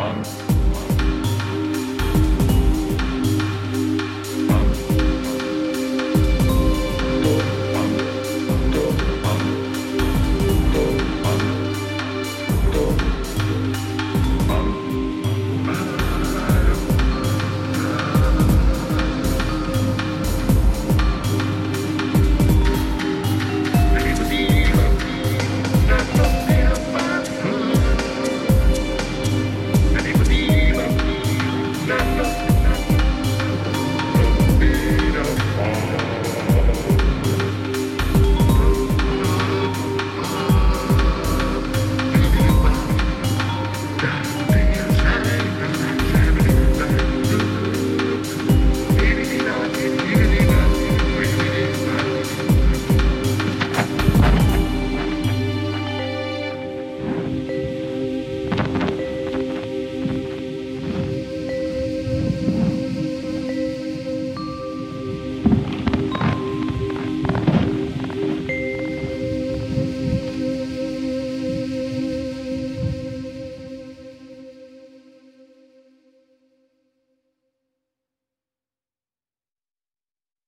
Bye.